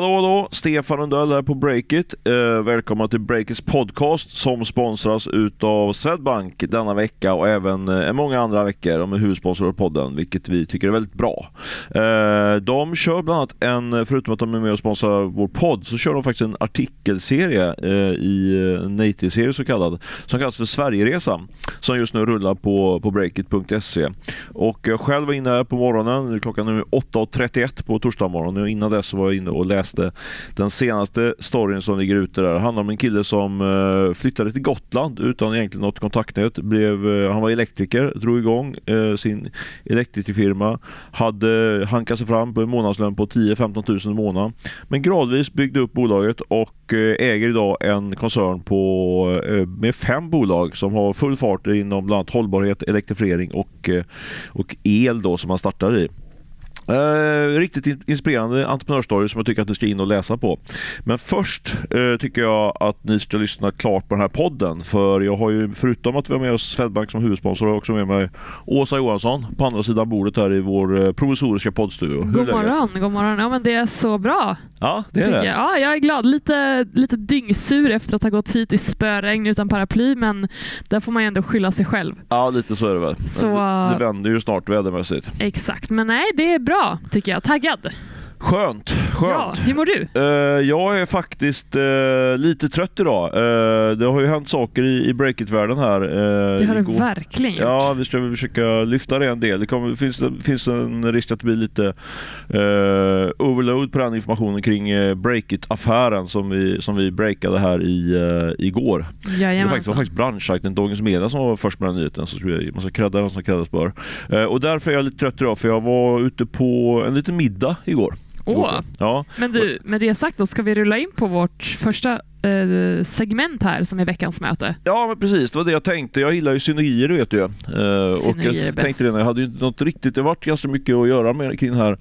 Hallå hallå! Stefan Lundell här på Breakit. Eh, välkomna till Breakits podcast som sponsras utav Swedbank denna vecka och även eh, många andra veckor. De är huvudsponsor av podden, vilket vi tycker är väldigt bra. Eh, de kör bland annat en, förutom att de är med och sponsrar vår podd, så kör de faktiskt en artikelserie eh, i en native-serie så kallad, som kallas för Sverigeresan, som just nu rullar på, på breakit.se. Och jag själv var inne här på morgonen, klockan är 8.31 på torsdag morgon och innan dess var jag inne och läste den senaste storyn som ligger ute där. Det handlar om en kille som eh, flyttade till Gotland utan egentligen något kontaktnät. Blev, eh, han var elektriker, drog igång eh, sin elektrikerfirma, hade hankat sig fram på en månadslön på 10-15 000 i månaden. Men gradvis byggde upp bolaget och eh, äger idag en koncern på, eh, med fem bolag som har full fart inom bland annat hållbarhet, elektrifiering och, eh, och el då som han startar i. Eh, riktigt inspirerande entreprenörsstory som jag tycker att ni ska in och läsa på. Men först eh, tycker jag att ni ska lyssna klart på den här podden. För jag har ju förutom att vi har med oss Swedbank som huvudsponsor har jag också med mig Åsa Johansson på andra sidan bordet här i vår eh, provisoriska poddstudio. God morgon, god morgon. Ja men det är så bra. Ja, det är det. Jag. Ja, jag är glad. Lite, lite dyngsur efter att ha gått hit i spöregn utan paraply men där får man ju ändå skylla sig själv. Ja, lite så är det väl. Så... Det, det vänder ju snart vädermässigt. Exakt, men nej det är bra tycker jag. Taggad. Skönt, skönt. Ja, hur mår du? Uh, jag är faktiskt uh, lite trött idag. Uh, det har ju hänt saker i, i breakit-världen här. det har det verkligen gjort. Ja, vi ska försöka lyfta det en del. Det kommer, finns, finns en risk att det blir lite overload på den informationen kring breakit-affären som vi, som vi breakade här i, igår. Jajamensan. Det var faktiskt, var faktiskt branschsajten Dagens Media som var först med den nyheten. Så man ska credda den som creddas bör. och därför är jag lite trött idag för jag var ute på en liten middag igår. Åh. Ja. Men du, med det sagt då, ska vi rulla in på vårt första eh, segment här som är veckans möte? Ja, men precis. Det var det jag tänkte. Jag gillar ju synergier, vet du ju. Eh, och jag tänkte det, jag hade ju inte något riktigt, det har varit ganska mycket att göra med kring den här,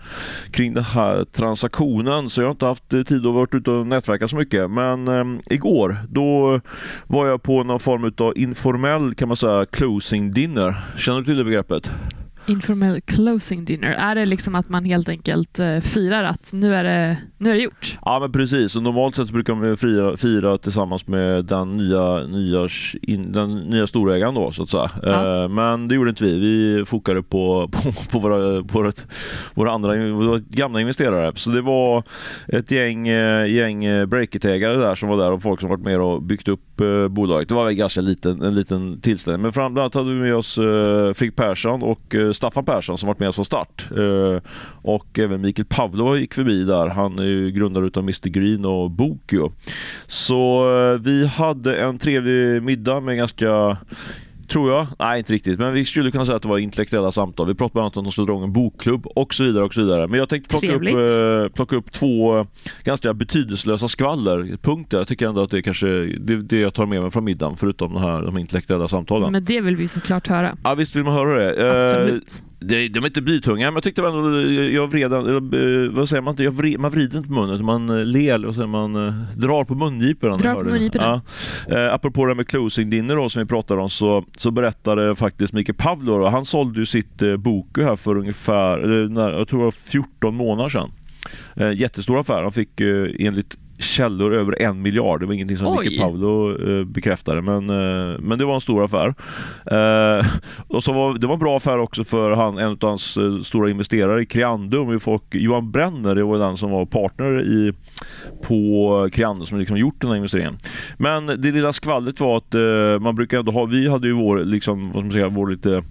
kring den här transaktionen, så jag har inte haft tid att vara ute och nätverka så mycket. Men eh, igår, då var jag på någon form av informell, kan man säga, closing dinner. Känner du till det begreppet? Informell closing dinner? Är det liksom att man helt enkelt uh, firar att nu är, det, nu är det gjort? Ja men precis, och normalt sett brukar man fira, fira tillsammans med den nya, nya, den nya storägaren då så att säga. Ja. Uh, men det gjorde inte vi. Vi fokade på, på, på, våra, på våra, våra andra våra gamla investerare. Så det var ett gäng, eh, gäng breakit-ägare där som var där och folk som varit med och byggt upp Eh, bolaget. Det var en ganska liten, en liten tillställning. Men fram, bland annat hade vi med oss eh, Frick Persson och eh, Staffan Persson som varit med oss från start. Eh, och även Mikael Pavlova gick förbi där. Han är ju grundare utav Mr Green och Bokio. Så eh, vi hade en trevlig middag med ganska Tror jag. Nej, inte riktigt. Men vi skulle kunna säga att det var intellektuella samtal. Vi pratade bland annat om att de skulle dra en bokklubb och så vidare. och så vidare. Men jag tänkte plocka upp, eh, plocka upp två ganska betydelselösa skvallerpunkter. Jag tycker ändå att det är kanske det, det jag tar med mig från middagen, förutom de här de intellektuella samtalen. Men det vill vi såklart höra. Ja, visst vill man höra det. Absolut. De, de är inte blytunga, men jag tyckte ändå, jag vred, vad säger man inte, jag vred, man vrider inte på munnen, man eh, ler och sen man eh, drar på mungiporna. Drar på mungiporna. Ja. Eh, apropå det med closing dinner då, som vi pratade om så, så berättade faktiskt Mikael Pavlov, han sålde ju sitt eh, Boku här för ungefär, när, jag tror det var 14 månader sedan. Eh, jättestor affär, han fick eh, enligt källor över en miljard. Det var ingenting som Micke Paolo eh, bekräftade, men, eh, men det var en stor affär. Eh, och så var, det var en bra affär också för han, en av hans eh, stora investerare, Creandum. Folk, Johan Brenner det var den som var partner i, på Creandum som liksom gjort den här investeringen. Men det lilla skvallret var att eh, man brukar ändå ha, vi hade ju vår, liksom, vad ska man säga, vår lite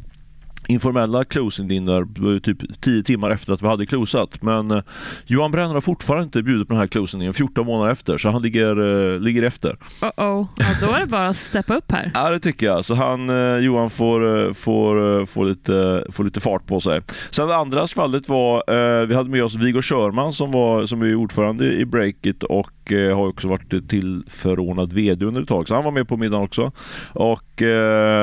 informella closing dinner typ 10 timmar efter att vi hade closat. Men eh, Johan Brenner har fortfarande inte bjudit på den här closing dinner 14 månader efter, så han ligger, eh, ligger efter. Uh -oh. Ja, då är det bara att steppa upp här. ja, det tycker jag. Så han, eh, Johan får, får, får, lite, får lite fart på sig. Sen det andra skvallret var, vi hade med oss Viggo Körman som, var, som är ordförande i Breakit och har också varit tillförordnad VD under ett tag. Så han var med på middagen också. Och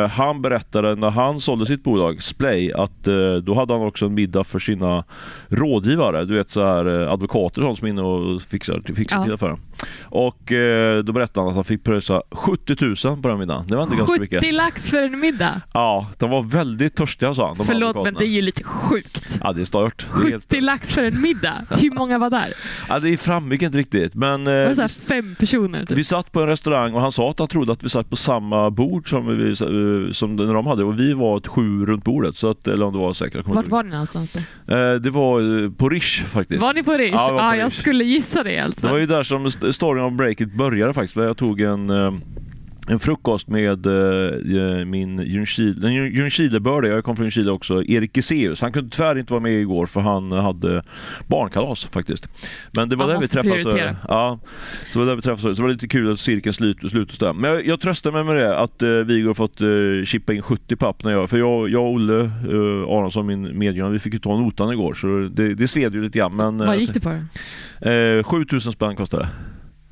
han berättade när han sålde sitt bolag Splay att eh, då hade han också en middag för sina rådgivare. Du vet så här eh, advokater som är inne och fixar, fixar ja. till affären. Och eh, då berättade han att han fick pröjsa 70 000 på den middagen. Det var inte ganska mycket. 70 lax för en middag? Ja, de var väldigt törstiga sa han. Förlåt, men det är ju lite sjukt. Ja, det är stört. Det är 70 helt... lax för en middag? Hur många var där? Ja, det framgick inte riktigt. Men, eh, Var det så vi, här fem personer? Typ? vi satt på en restaurang och han sa att han trodde att vi satt på samma bord som, vi, eh, som när de hade och vi var ett sju runt bordet. Så att, eller om det var säkert. jag Vart inte var ni någonstans då? ihåg. Eh, Det var eh, på Rish faktiskt. Var ni på Rish? Ja, på jag Rish. skulle gissa det Det alltså. var ju där som st- storyn om breaket började faktiskt. Jag tog en, eh, en frukost med eh, min Ljungskile, en Ljungskilebördig, jag kom från Ljungskile också, Erik Giseus. Han kunde tyvärr inte vara med igår för han hade barnkalas faktiskt. Men det var där vi träffades. prioritera. Ja, så var där vi träffades. Så det var lite kul att cirkeln slut, där. Men jag, jag tröstar mig med det att eh, Viggo har fått eh, chippa in 70 papp när jag, för jag, jag och Olle eh, Aronsson, min medgivare, vi fick ju ta notan igår så det, det sved ju lite grann. Men, eh, Vad gick det på då? Eh, 7000 spänn kostade det.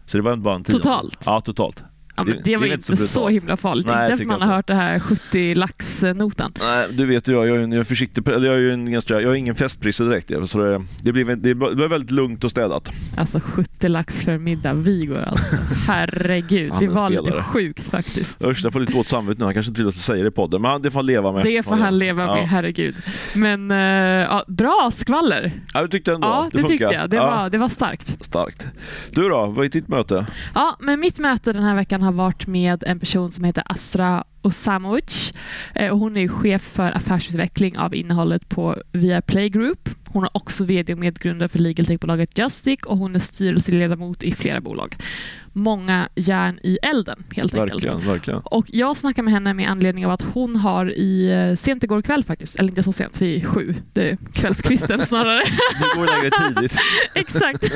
Så det var bara en tionde. Totalt? Ja, totalt. Ja, det- det, det var ju inte så så himla farligt. Nej, inte efter man har inte. hört det här 70 lax-notan. Nej, du vet ju jag, jag är en jag är försiktig, jag är en jag är ingen festprisse direkt. Så det, det, blev, det blev väldigt lugnt och städat. Alltså 70 lax för middag. Vi går alltså. Herregud, det var lite spelare. sjukt faktiskt. Usch, jag får lite dåligt samvete nu. Han kanske inte vill att jag säger det i podden, men det får han leva med. Det får han leva med, Ja. herregud. Men eh, ja, bra skvaller. Ja, du tyckte ändå Ja, det, funkar. tyckte jag. Det, var, det var starkt. Starkt. Du då, vad är ditt möte? Ja, men mitt möte den här veckan har varit med en person som heter Asra Osamovic. Eh, och hon är chef för affärsutveckling av innehållet på Viaplay Group. Hon är också VD och medgrundare för legaltechbolaget Justic och hon är styrelseledamot i flera bolag. Många järn i elden helt enkelt. Verkligen, verkligen. Och jag snackar med henne med anledning av att hon har i eh, sent igår kväll faktiskt, eller inte så sent, vi är sju, det är kvällskvisten snarare. Du går lägre tidigt. Exakt.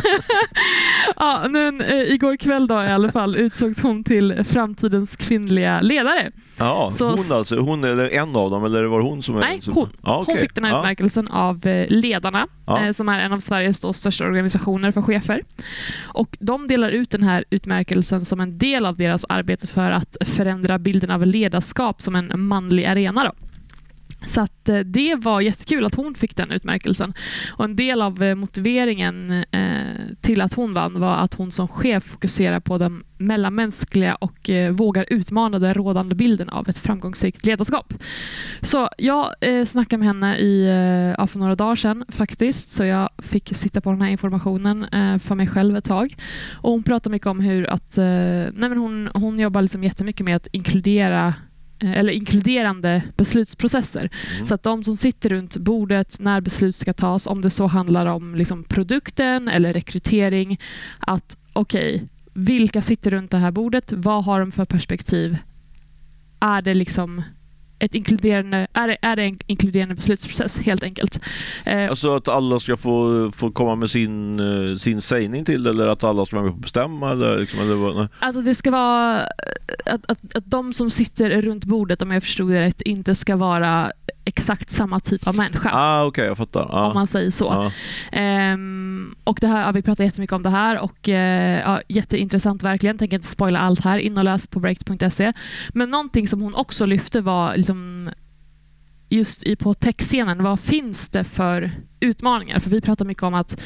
ja, men, eh, igår kväll då i alla fall utsågs hon till framtidens kvinnliga ledare. Ja, Så- hon alltså, hon är en av dem eller var det hon som är Nej, som- hon. Ja, okej. Hon fick den här utmärkelsen av eh, Ledarna, Ja. eh, som är en av Sveriges då största organisationer för chefer. Och de delar ut den här utmärkelsen som en del av deras arbete för att förändra bilden av ledarskap som en manlig arena. Då. Så att eh, det var jättekul att hon fick den utmärkelsen. Och en del av eh, motiveringen eh, till att hon vann var att hon som chef fokuserar på den mellanmänskliga och vågar utmana den rådande bilden av ett framgångsrikt ledarskap. Så jag snackade med henne i, ja, för några dagar sedan faktiskt, så jag fick sitta på den här informationen för mig själv ett tag. Och hon pratade mycket om hur att, nej men hon, hon jobbar liksom jättemycket med att inkludera eller inkluderande beslutsprocesser. Mm. Så att de som sitter runt bordet när beslut ska tas, om det så handlar om liksom produkten eller rekrytering, att okej, vilka sitter runt det här bordet? Vad har de för perspektiv? Är det liksom ett inkluderande, är det, är det en inkluderande beslutsprocess helt enkelt? Eh, Alltså att alla ska få, få komma med sin, eh, sin sägning till eller att alla ska vara med och bestämma eller, liksom, eller vad? Nej. Alltså det ska vara att, att, att de som sitter runt bordet, om jag förstod det rätt, inte ska vara exakt samma typ av människa. Ah, Okej, jag fattar. Ah. Om man säger så. Ja. Ehm, och det här, ja, vi pratar jättemycket om det här och eh, ja, jätteintressant verkligen. Tänker inte spoila allt här. In och läs på break.se. Men någonting som hon också lyfte var liksom just i, på techscenen, vad finns det för utmaningar? För vi pratar mycket om att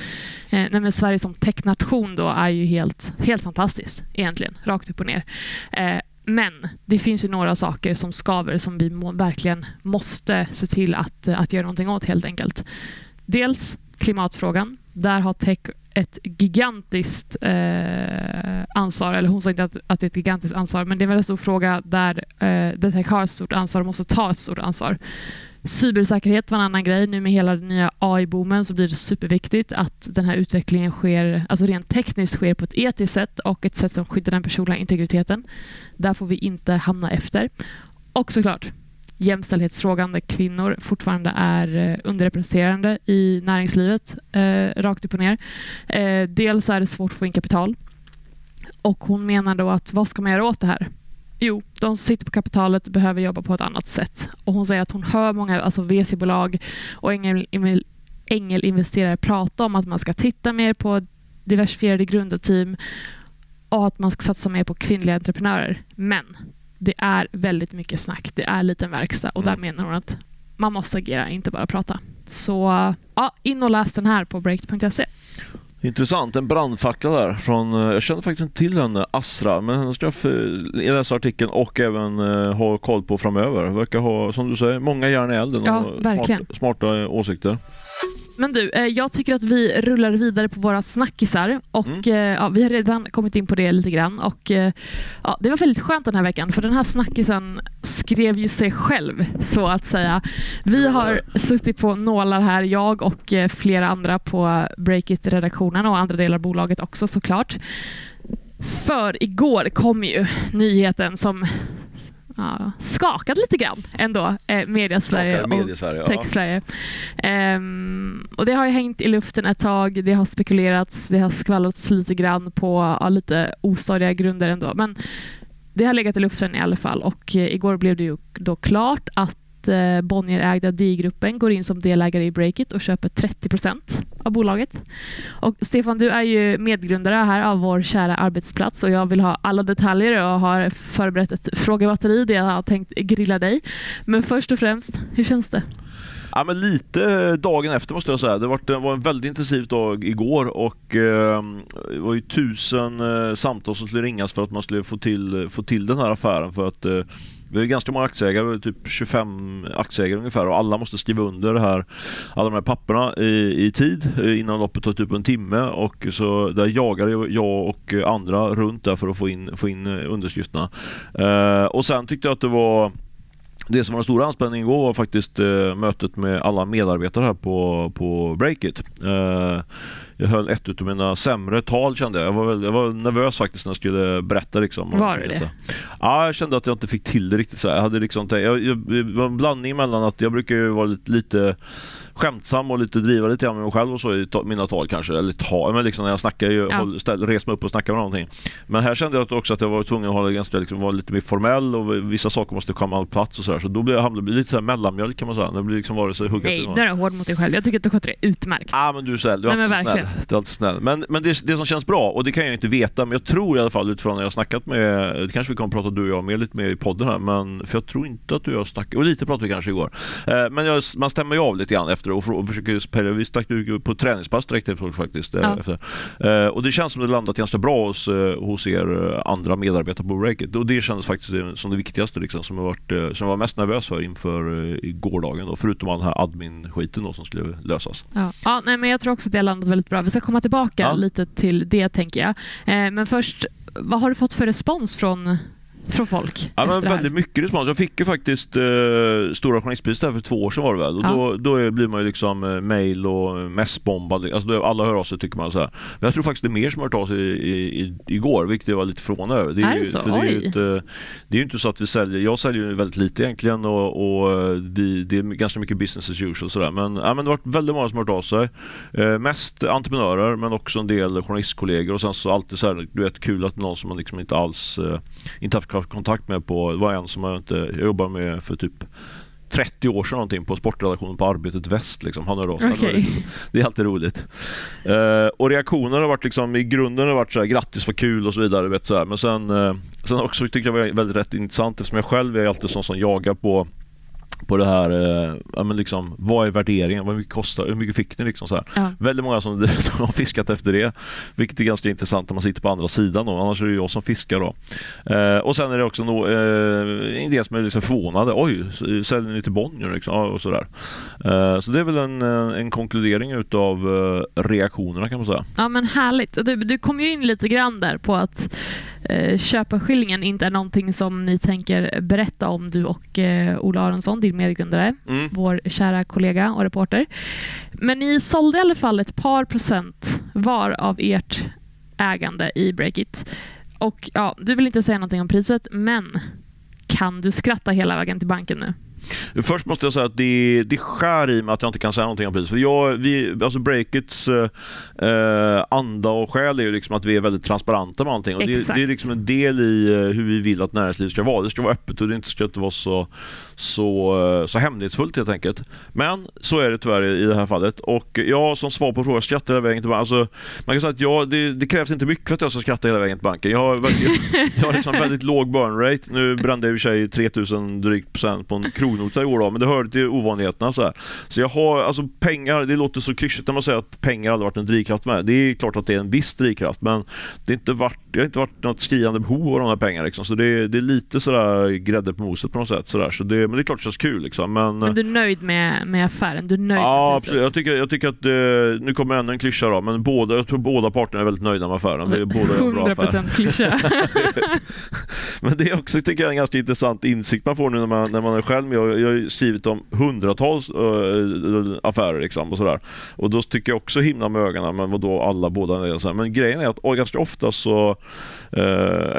eh, Sverige som technation då är ju helt, helt fantastiskt egentligen, rakt upp och ner. Eh, men det finns ju några saker som skaver som vi må, verkligen måste se till att, eh, att göra någonting åt helt enkelt. Dels klimatfrågan. Där har tech ett gigantiskt eh, ansvar, eller hon sa inte att, att det är ett gigantiskt ansvar, men det är en väldigt stor fråga där, eh, där tech har ett stort ansvar och måste ta ett stort ansvar. Cybersäkerhet var en annan grej. Nu med hela den nya AI-boomen så blir det superviktigt att den här utvecklingen sker, alltså rent tekniskt sker på ett etiskt sätt och ett sätt som skyddar den personliga integriteten. Där får vi inte hamna efter. Och såklart jämställdhetsfrågan där kvinnor fortfarande är eh, underrepresenterade i näringslivet, eh, rakt upp och ner. Eh, dels är det svårt att få in kapital och hon menar då att vad ska man göra åt det här? Jo, de som sitter på kapitalet behöver jobba på ett annat sätt. Och hon säger att hon hör många alltså VC-bolag och ängel, ängelinvesterare prata om att man ska titta mer på diversifierade grundarteam och att man ska satsa mer på kvinnliga entreprenörer. Men det är väldigt mycket snack. Det är liten verkstad och där Mm. menar hon att man måste agera, inte bara prata. Så ja, in och läs den här på break.se. Intressant, en brandfackla där från, eh, jag känner faktiskt inte till henne, Asra, men henne ska jag läsa artikeln och även uh, ha koll på framöver. Verkar ha, som du säger, många järn i elden ja, och verkligen. smarta, smarta åsikter. Men du, eh, jag tycker att vi rullar vidare på våra snackisar och mm. Eh, ja, vi har redan kommit in på det lite grann och eh, ja, det var väldigt skönt den här veckan för den här snackisen skrev ju sig själv så att säga. Vi har suttit på nålar här, jag och flera andra på Breakit-redaktionen och andra delar av bolaget också såklart. För igår kom ju nyheten som ja, skakat lite grann ändå, eh, Media-Sverige och Tech-Sverige. Ja. Um, och det har ju hängt i luften ett tag, det har spekulerats, det har skvallrats lite grann på ja, lite ostadiga grunder ändå. Men det har legat i luften i alla fall och eh, igår blev det ju då klart att eh, Bonnier-ägda DI-gruppen går in som delägare i Breakit och köper 30 procent av bolaget. Och Stefan, du är ju medgrundare här av vår kära arbetsplats och jag vill ha alla detaljer och har förberett ett frågebatteri där jag har tänkt grilla dig. Men först och främst, hur känns det? Ja, men lite eh, dagen efter måste jag säga. Det var, det var en väldigt intensiv dag igår och eh, det var ju tusen eh, samtal som skulle ringas för att man skulle få till, få till den här affären. För att eh, vi är ganska många aktieägare, typ 25 aktieägare ungefär och alla måste skriva under det här, alla de här papperna i, i tid innan loppet tar typ en timme och så där jagar jag och andra runt där för att få in, få in underskrifterna. Eh, och sen tyckte jag att det var det som var den stora anspänningen igår var faktiskt eh, mötet med alla medarbetare här på, på Breakit. Eh, jag höll ett av mina sämre tal kände jag. Jag var, jag var nervös faktiskt när jag skulle berätta. Liksom, var det det? Ja, jag kände att jag inte fick till det riktigt. Så jag hade liksom, jag, jag, det var en blandning mellan att jag brukar ju vara lite, lite skämtsam och lite driva lite grann med mig själv och så i mina tal kanske. Eller ta, men liksom när jag snackar, ju, ja. håll, ställ, res mig upp och snackar om någonting. Men här kände jag också att jag var tvungen att hålla ganska, liksom, vara lite mer formell och vissa saker måste komma på plats och sådär. Så då blev jag hamnade lite så mellanmjölk kan man säga. Det blir liksom vare sig hugget Nej, nu är du hård mot dig själv. Jag tycker att du sköter det utmärkt. Ja, ah, men du är snäll. Du är, Nej, alltid, snäll. Du är alltid snäll. Men, men det, det som känns bra, och det kan jag inte veta, men jag tror i alla fall utifrån när jag snackat med, det kanske vi kommer att prata du och jag mer lite mer i podden här, men för jag tror inte att du och jag snackade, och lite pratade vi kanske igår. Eh, men jag, man stämmer ju av lite grann efter och, och försöker vi stack på träningspass direkt efter faktiskt. Eh, ja. Efter. Eh, och det känns som det landat ganska bra hos, eh, hos er andra medarbetare på Breakit. Och det kändes faktiskt som det viktigaste liksom, som, jag varit, som jag var mest nervös för inför gårdagen. Då, förutom all den här admin-skiten som skulle lösas. Ja. ja, nej, men jag tror också att det har landat väldigt bra. Vi ska komma tillbaka ja. lite till det tänker jag. men först, vad har du fått för respons från från folk? Ja, men väldigt mycket respons. Jag fick ju faktiskt eh, Stora Journalistpriset för två år sedan var det väl. Och ja. då, då blir man ju liksom eh, mail och messbombad. Alltså, då, alla hör av sig tycker man så här. Men jag tror faktiskt det är mer som har hört av sig i, i, igår, vilket jag var lite förvånad över. Det är, är det så? För det, är ju inte, det är ju inte så att vi säljer, jag säljer ju väldigt lite egentligen och, och eh, vi, det är ganska mycket business as usual sådär. Men, ja, men det har varit väldigt många som har hört av sig. Eh, mest entreprenörer men också en del journalistkollegor och sen så alltid så här, du vet kul att någon som man liksom inte alls eh, inte haft kontakt med på, det var en som jag inte jag jobbade med för typ 30 år sedan någonting på sportredaktionen på Arbetet Väst. Liksom. Han av okay. Det är alltid roligt. Uh, och reaktionerna har varit liksom, i grunden har varit så här, grattis vad kul och så vidare. Vet, så här. Men sen, uh, sen också tycker jag det var väldigt rätt intressant eftersom jag själv är alltid sån som jagar på på det här, eh, ja, men liksom, vad är värderingen? Vad mycket kostar Hur mycket fick ni? Liksom så ja. Väldigt många som, som har fiskat efter det, vilket är ganska intressant när man sitter på andra sidan. Då. Annars är det jag som fiskar. Då. Eh, och Sen är det också no, eh, en del som är liksom förvånade. Oj, säljer ni till Bonnier? Liksom, och sådär. Eh, så det är väl en, en konkludering utav eh, reaktionerna kan man säga. Ja men härligt. Du, du kom ju in lite grann där på att eh, köpeskillingen inte är någonting som ni tänker berätta om du och eh, Ola Aronsson, din medgrundare, mm. vår kära kollega och reporter. Men ni sålde i alla fall ett par procent var av ert ägande i Breakit. Och ja, du vill inte säga någonting om priset, men kan du skratta hela vägen till banken nu? Först måste jag säga att det, det skär i mig att jag inte kan säga någonting om priset. För jag, vi, alltså Breakits eh, anda och själ är ju liksom att vi är väldigt transparenta med allting. Och det, det, är liksom en del i eh, hur vi vill att näringslivet ska vara. Det ska vara öppet och det ska inte vara så, så, eh, så hemlighetsfullt helt enkelt. Men så är det tyvärr i det här fallet. Och jag som svar på frågan, skrattar hela vägen till banken. Alltså, man kan säga att jag, det, det, krävs inte mycket för att jag ska skratta hela vägen till banken. Jag har, jag, jag har liksom väldigt låg burn rate. Nu brände jag i och för sig 3000 drygt procent på en krog krognota i år då, men det hörde till ovanligheterna. Så, här. så jag har, alltså pengar, det låter så klyschigt när man säger att pengar aldrig varit en drivkraft med. Det är klart att det är en viss drivkraft, men det, är inte varit, det har inte varit något skriande behov av de här pengarna. Liksom. Så det, det är lite sådär grädde på moset på något sätt. Sådär. Så det, men det är klart det känns kul. Liksom. Men, Men du är nöjd med, med affären? Du är nöjd Ja, absolut. Jag tycker, jag tycker att, eh, nu kommer ännu en klyscha då, men båda, jag tror båda parterna är väldigt nöjda med affären. Det är båda gör en bra affär. 100% klyscha. Men det är också tycker jag, en ganska intressant insikt man får nu när man, när man är själv med. Jag, jag har skrivit om hundratals äh, affärer liksom och sådär. Och då tycker jag också himla med ögonen, men vadå alla båda är så. Men grejen är att och ganska ofta så, äh,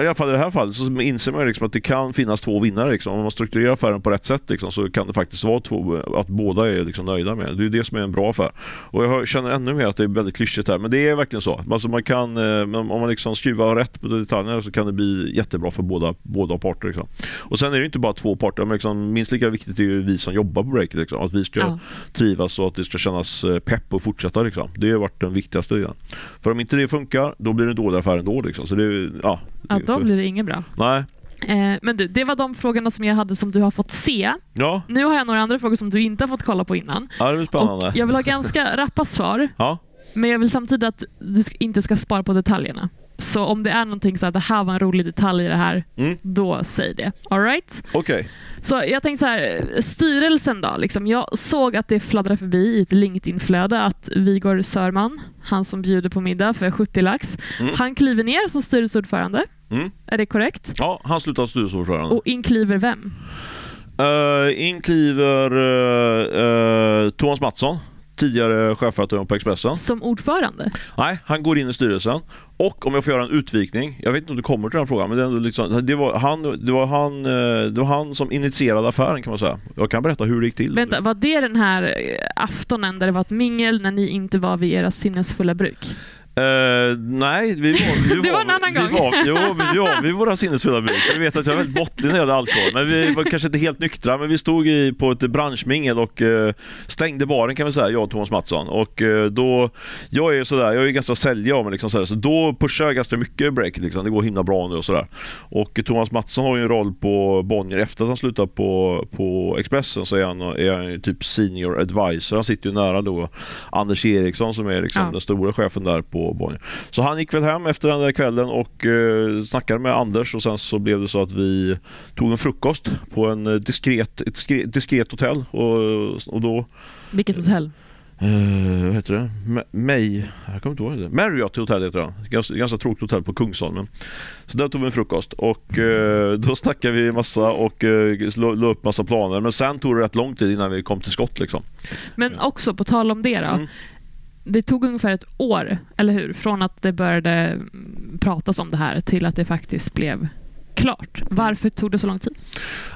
i alla fall i det här fallet, så inser man liksom att det kan finnas två vinnare. Liksom. Om man strukturerar affären på rätt sätt liksom, så kan det faktiskt vara två, att båda är liksom nöjda med det. Är det som är en bra affär. Och jag känner ännu mer att det är väldigt klyschigt här, men det är verkligen så. Alltså man kan, om man liksom skruvar rätt på detaljerna så kan det bli jättebra för båda, båda parter. Liksom. Och sen är det inte bara två parter, men liksom, minst lika viktigt är ju vi som jobbar på breaket. Liksom. Att vi ska Ja. trivas och att det ska kännas eh, pepp och fortsätta. Liksom. Det har varit den viktigaste delen. För om inte det funkar, då blir det en dålig affär ändå. Liksom. Så det, ja, ja, då blir det inget bra. Nej. Eh, men du, det var de frågorna som jag hade som du har fått se. Ja, Nu har jag några andra frågor som du inte har fått kolla på innan. ja, det blir spännande. Och jag vill ha ganska rappa svar, Ja, men jag vill samtidigt att du inte ska spara på detaljerna. Så om det är någonting så att det här var en rolig detalj i det här, Mm. då säg det. All right? okej. Så jag tänkte så här, styrelsen då. Liksom, jag såg att det fladdrade förbi i ett LinkedIn-flöde att Vigor Sörman, han som bjuder på middag för 70 lax, Mm. han kliver ner som styrelseordförande. Mm. Är det korrekt? Ja, han slutar styrelseordförande. Och inkliver vem? Uh, in kliver uh, uh, Thomas Mattsson, tidigare chefredaktör på Expressen. Som ordförande? Nej, han går in i styrelsen. Och om jag får göra en utvikning, jag vet inte om du kommer till den frågan, men det, liksom, det, var han, det, var han, eh, det var han som initierade affären kan man säga. Jag kan berätta hur det gick till. Vänta, var det den här eh, aftonen där det var ett mingel när ni inte var vid era sinnesfulla bruk? Eh, nej, vi var, vi Det var en annan vi gång. Var, jo, vi var vid våra sinnesfulla bruk. Jag vet att jag är väldigt måttlig när det gäller alkohol. Men vi var kanske inte helt nyktra. Men vi stod i, på ett branschmingel och eh, stängde baren kan vi säga, jag och Thomas Mattsson. Och eh, då, jag är ju sådär, jag är ganska säljig av mig liksom sådär, så då pushar jag ganska mycket i breaket liksom. Det går himla bra nu och sådär. Och Thomas Mattsson har ju en roll på Bonnier efter att han slutar på, på Expressen så är han, är han typ senior advisor. Han sitter ju nära då Anders Eriksson som är liksom Ja. den stora chefen där på Bonnier. Så han gick väl hem efter den där kvällen och eh, snackade med Anders och sen så blev det så att vi tog en frukost på en eh, diskret, ett diskret, diskret hotell och, och då Vilket hotell? Eh, vad heter det? Ma- May... Jag kommer inte ihåg det. Marriott Hotel heter det. Ganska, ganska tråkigt hotell på Kungsholmen. Så där tog vi en frukost och eh, då snackade vi massa och eh, la upp massa planer. Men sen tog det rätt lång tid innan vi kom till skott liksom. Men också, på tal om det då. Mm. Det tog ungefär ett år, eller hur? Från att det började pratas om det här till att det faktiskt blev klart. Varför tog det så lång tid?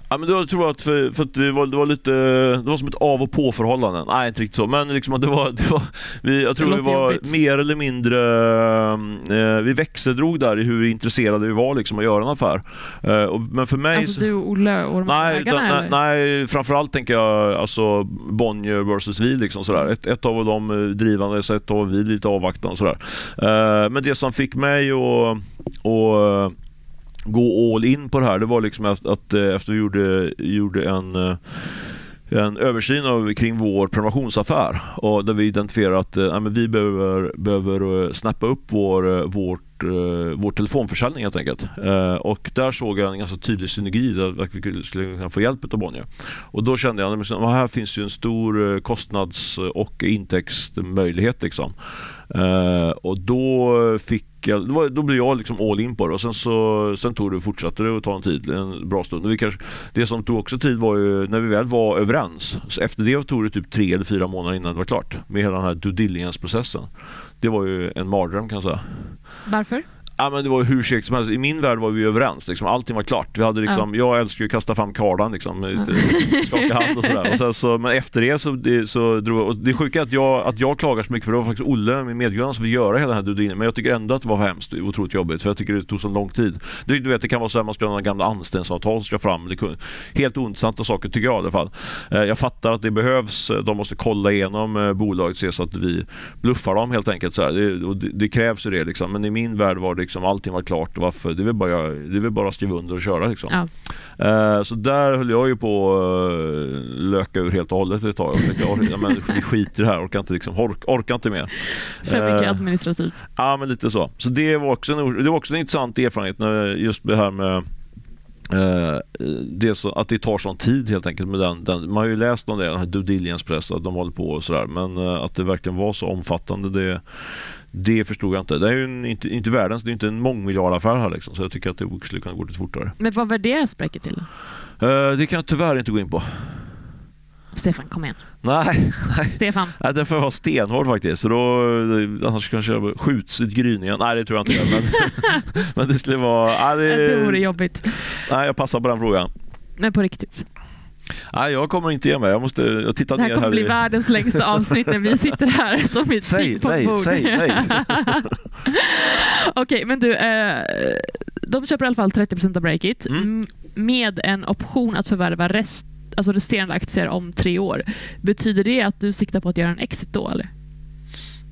Ja, men då tror att, för, för att det, var, det var lite, det var som ett av och på förhållande. Nej, inte riktigt så. Men liksom att det var, det var vi, jag tror Det vi var jobbigt. mer eller mindre, eh, vi växeldrog där i hur intresserade vi var liksom att göra en affär. Eh, och, men för mig Alltså så- du och Olle och de här Nej, utan, ägarna? nej, nej, framförallt tänker jag alltså Bonnier versus vi. Liksom, sådär. Ett, ett av dem eh, drivande, så ett av vi lite avvaktande. Sådär. Eh, men det som fick mig att gå all in på det här, det var liksom att, att eh, efter vi gjorde, gjorde en eh, en översyn av, kring vår prenumerationsaffär och där vi identifierar att eh, men vi behöver, behöver eh, snappa upp vår, vårt vårt, eh, vår telefonförsäljning helt enkelt. Eh, och där såg jag en ganska tydlig synergi där att vi skulle kunna få hjälp av Bonnier. Och då kände jag att här finns ju en stor eh, kostnads och intäktsmöjlighet. Liksom. Och då fick jag, då blev jag liksom all in på det och sen, så, sen tog det, fortsatte det att ta en tid, en bra stund. Och vi kanske, det som tog också tid var ju när vi väl var överens. Så efter det tog det typ tre eller fyra månader innan det var klart med hela den här due diligence-processen. Det var ju en mardröm kan jag säga. Varför? Ja, men det var hur segt som helst. I min värld var vi överens. Liksom. Allting var klart. Vi hade liksom, Jag älskar ju att kasta fram kardan, liksom, skaka hand och sådär. Och sen så, men efter det så, det, så drog och Det sjuka är att jag, att jag klagar så mycket för det var faktiskt Olle, min medgrundare, som fick göra hela den här dudinen. Men jag tycker ändå att det var hemskt otroligt jobbigt för jag tycker det tog så lång tid. Du, du vet, det kan vara så här man ska ha några gamla anställningsavtal som ska fram. Det kunde, helt ointressanta saker tycker jag i alla fall. Eh, Jag fattar att det behövs. De måste kolla igenom eh, bolaget, se så att vi bluffar dem helt enkelt. Så. Det, det, det krävs ju det liksom. Men i min värld var det liksom allting var klart. Varför? Det är väl bara, det är väl bara att skriva under och köra liksom. Ja. Eh, så där höll jag ju på att uh, löka ur helt och hållet ett tag. Jag tänkte, ja, men vi skiter i det här, orkar inte, liksom, ork, orkar inte mer. För mycket Eh, administrativt. Ja, men lite så. Så det var också en, det var också en intressant erfarenhet, när just det här med eh, det så, att det tar sån tid helt enkelt. Med den, den, man har ju läst om det, den här due diligence-press, att de håller på och sådär. Men eh, att det verkligen var så omfattande, det, det förstod jag inte. Det är ju en, inte, inte världens, det är inte en mångmiljardaffär här liksom. Så jag tycker att det skulle kunna gå lite fortare. Men vad värderas Breakit till? då? Eh, det kan jag tyvärr inte gå in på. Stefan, kom igen. Nej, nej. Stefan. Nej, den får vara stenhård faktiskt. Så då, annars kanske jag skjuts i gryningen. Nej, det tror jag inte. Men, men det skulle vara... Nej, Det vore det, jobbigt. nej, jag passar på den frågan. Men på riktigt. Nej, jag kommer inte ge mig. Jag måste jag tittar Det här ner kommer här. bli i- världens längsta avsnitt när vi sitter här som ett Säg nej, pingpongbord. säg nej. Okej, men du. Eh, de köper i alla fall 30% av Breakit Mm. med en option att förvärva rest, alltså resterande aktier om tre år. Betyder det att du siktar på att göra en exit då eller?